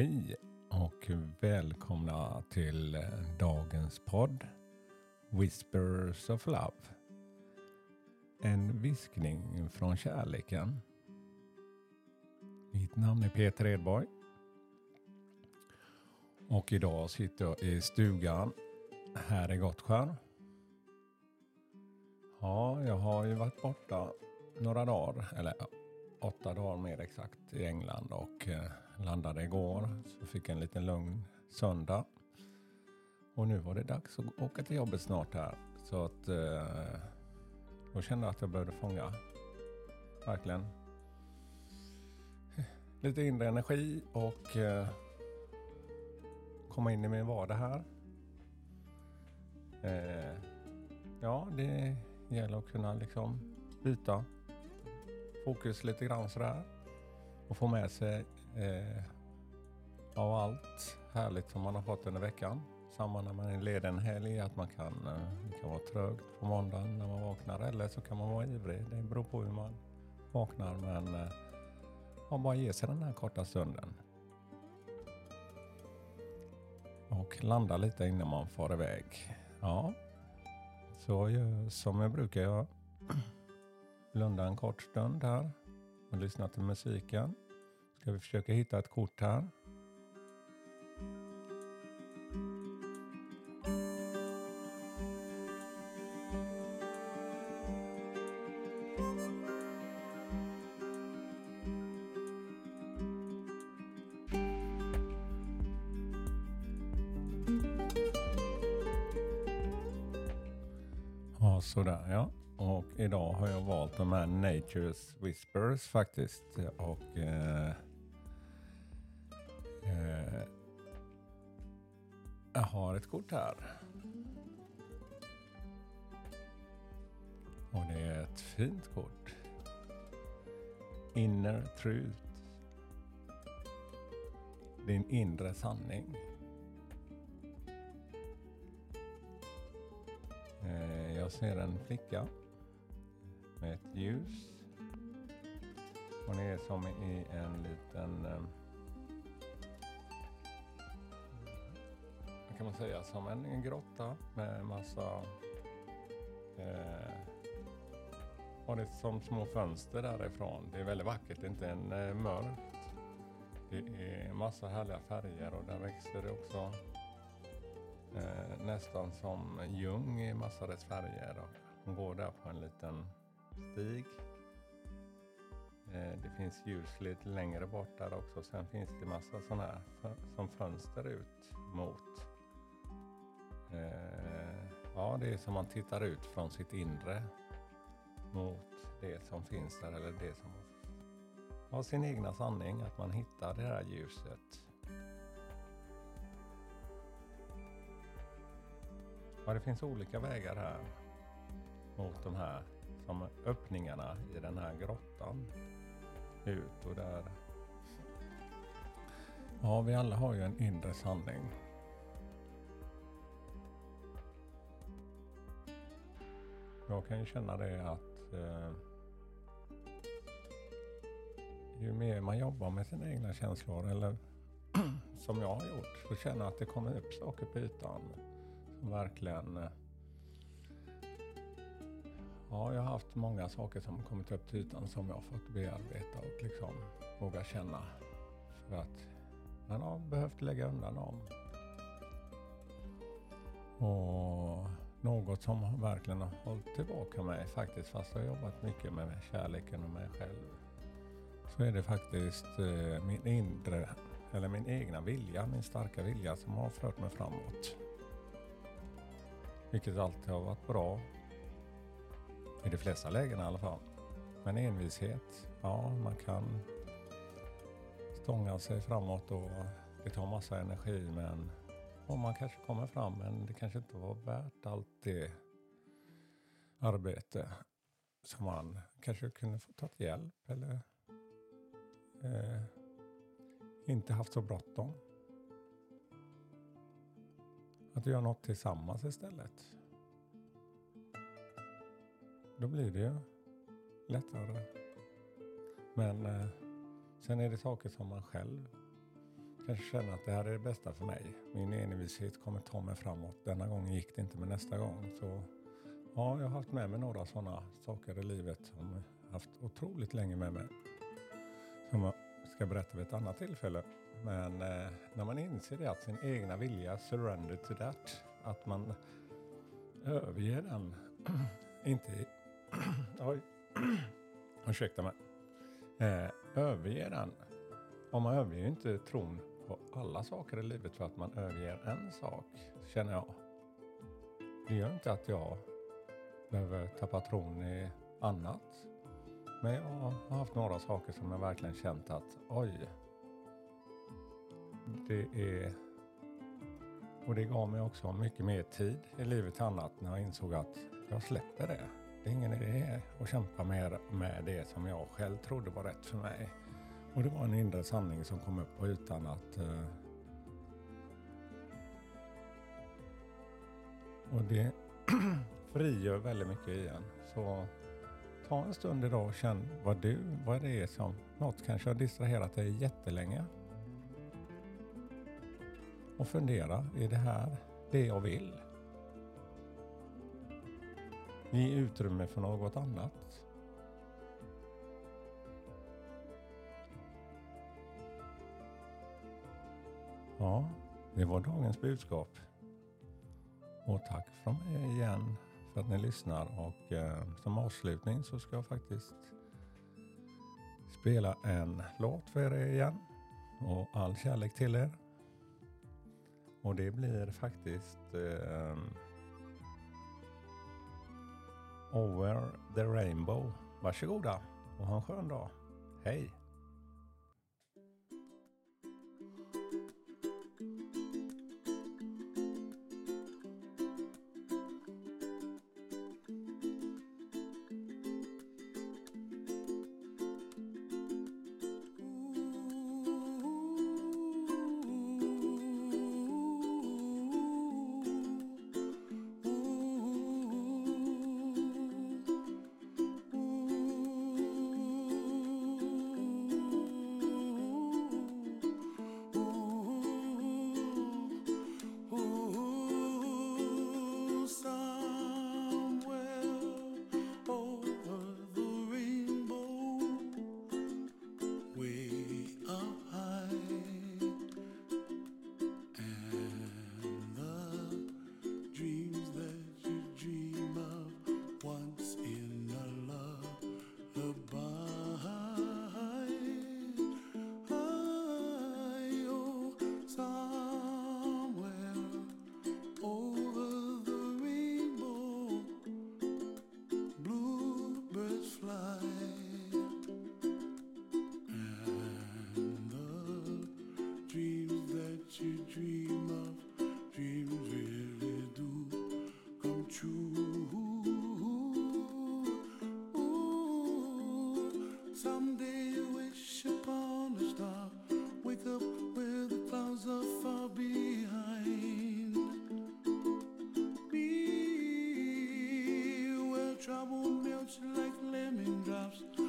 Hej och välkomna till dagens podd Whispers of Love. En viskning från kärleken. Mitt namn är Peter Edborg. Och idag sitter jag i stugan här i Gottskär. Ja, jag har ju varit borta några dagar, eller åtta dagar mer exakt, i England och eh, landade igår. Så fick jag en liten lugn söndag. Och nu var det dags att åka till jobbet snart här. Så att eh, då kände jag att jag behövde fånga, verkligen, lite inre energi och eh, komma in i min vardag här. Eh, ja, det gäller att kunna liksom byta fokus lite grann sådär. Och få med sig eh, av allt härligt som man har fått under veckan. Samma när man är ledig en helg, att man kan, eh, det kan vara trögt på måndagen när man vaknar eller så kan man vara ivrig. Det beror på hur man vaknar men eh, man bara ge sig den här korta stunden. Och landa lite innan man far iväg. Ja, så gör som jag brukar göra. Blunda en kort stund här och lyssna till musiken. Ska vi försöka hitta ett kort här. Ja, sådär ja. Och idag har jag valt de här Nature's Whispers faktiskt. Och eh, eh, jag har ett kort här. Och det är ett fint kort. Inner Truth. Din inre sanning. Eh, jag ser en flicka med ett ljus. Hon är som i en liten, ehm, vad kan man säga, som en, en grotta med massa, eh, och det som små fönster därifrån. Det är väldigt vackert, det är inte en eh, mörkt. Det är massa härliga färger och där växer det också eh, nästan som ljung i massa dess färger. Och hon går där på en liten stig. Eh, det finns ljus lite längre bort där också. Sen finns det massa sådana här som fönster ut mot. Eh, ja, det är som man tittar ut från sitt inre mot det som finns där eller det som har sin egna sanning. Att man hittar det här ljuset. Ja, det finns olika vägar här mot de här liksom öppningarna i den här grottan ut och där. Ja, vi alla har ju en inre sanning. Jag kan ju känna det att eh, ju mer man jobbar med sina egna känslor eller som jag har gjort så känner jag att det kommer upp saker på ytan som verkligen eh, Ja, jag har haft många saker som kommit upp till ytan som jag har fått bearbeta och liksom våga känna. För att man har behövt lägga undan dem. Och något som verkligen har hållit tillbaka mig faktiskt, fast jag har jobbat mycket med kärleken och mig själv, så är det faktiskt eh, min inre, eller min egna vilja, min starka vilja som har fört mig framåt. Vilket alltid har varit bra i de flesta lägen i alla fall. Men envishet, ja man kan stånga sig framåt och det tar massa energi men och man kanske kommer fram men det kanske inte var värt allt det arbete som man kanske kunde få ta hjälp eller eh, inte haft så bråttom. Att göra något tillsammans istället. Då blir det ju lättare. Men eh, sen är det saker som man själv kanske känner att det här är det bästa för mig. Min envishet kommer ta mig framåt. Denna gången gick det inte, men nästa gång så ja, jag har haft med mig några sådana saker i livet som jag haft otroligt länge med mig. Som jag ska berätta vid ett annat tillfälle. Men eh, när man inser det att sin egna vilja, surrender to that, att man överger den, inte, oj, ursäkta mig, eh, överger den. Om man överger inte tron på alla saker i livet för att man överger en sak, känner jag. Det gör inte att jag behöver tappa tron i annat. Men jag har haft några saker som jag verkligen känt att oj, det är... Och det gav mig också mycket mer tid i livet annat när jag insåg att jag släpper det. Det är ingen idé att kämpa mer med det som jag själv trodde var rätt för mig. Och det var en inre sanning som kom upp på ytan att uh, och det frigör väldigt mycket igen. Så ta en stund idag och känn vad du, vad det är som, något kanske har distraherat dig jättelänge. Och fundera, är det här det jag vill? Ge utrymme för något annat. Ja, det var dagens budskap. Och tack från mig igen för att ni lyssnar och eh, som avslutning så ska jag faktiskt spela en låt för er igen. Och all kärlek till er. Och det blir faktiskt eh, Over the Rainbow. Varsågoda och ha en skön dag. Hej! arms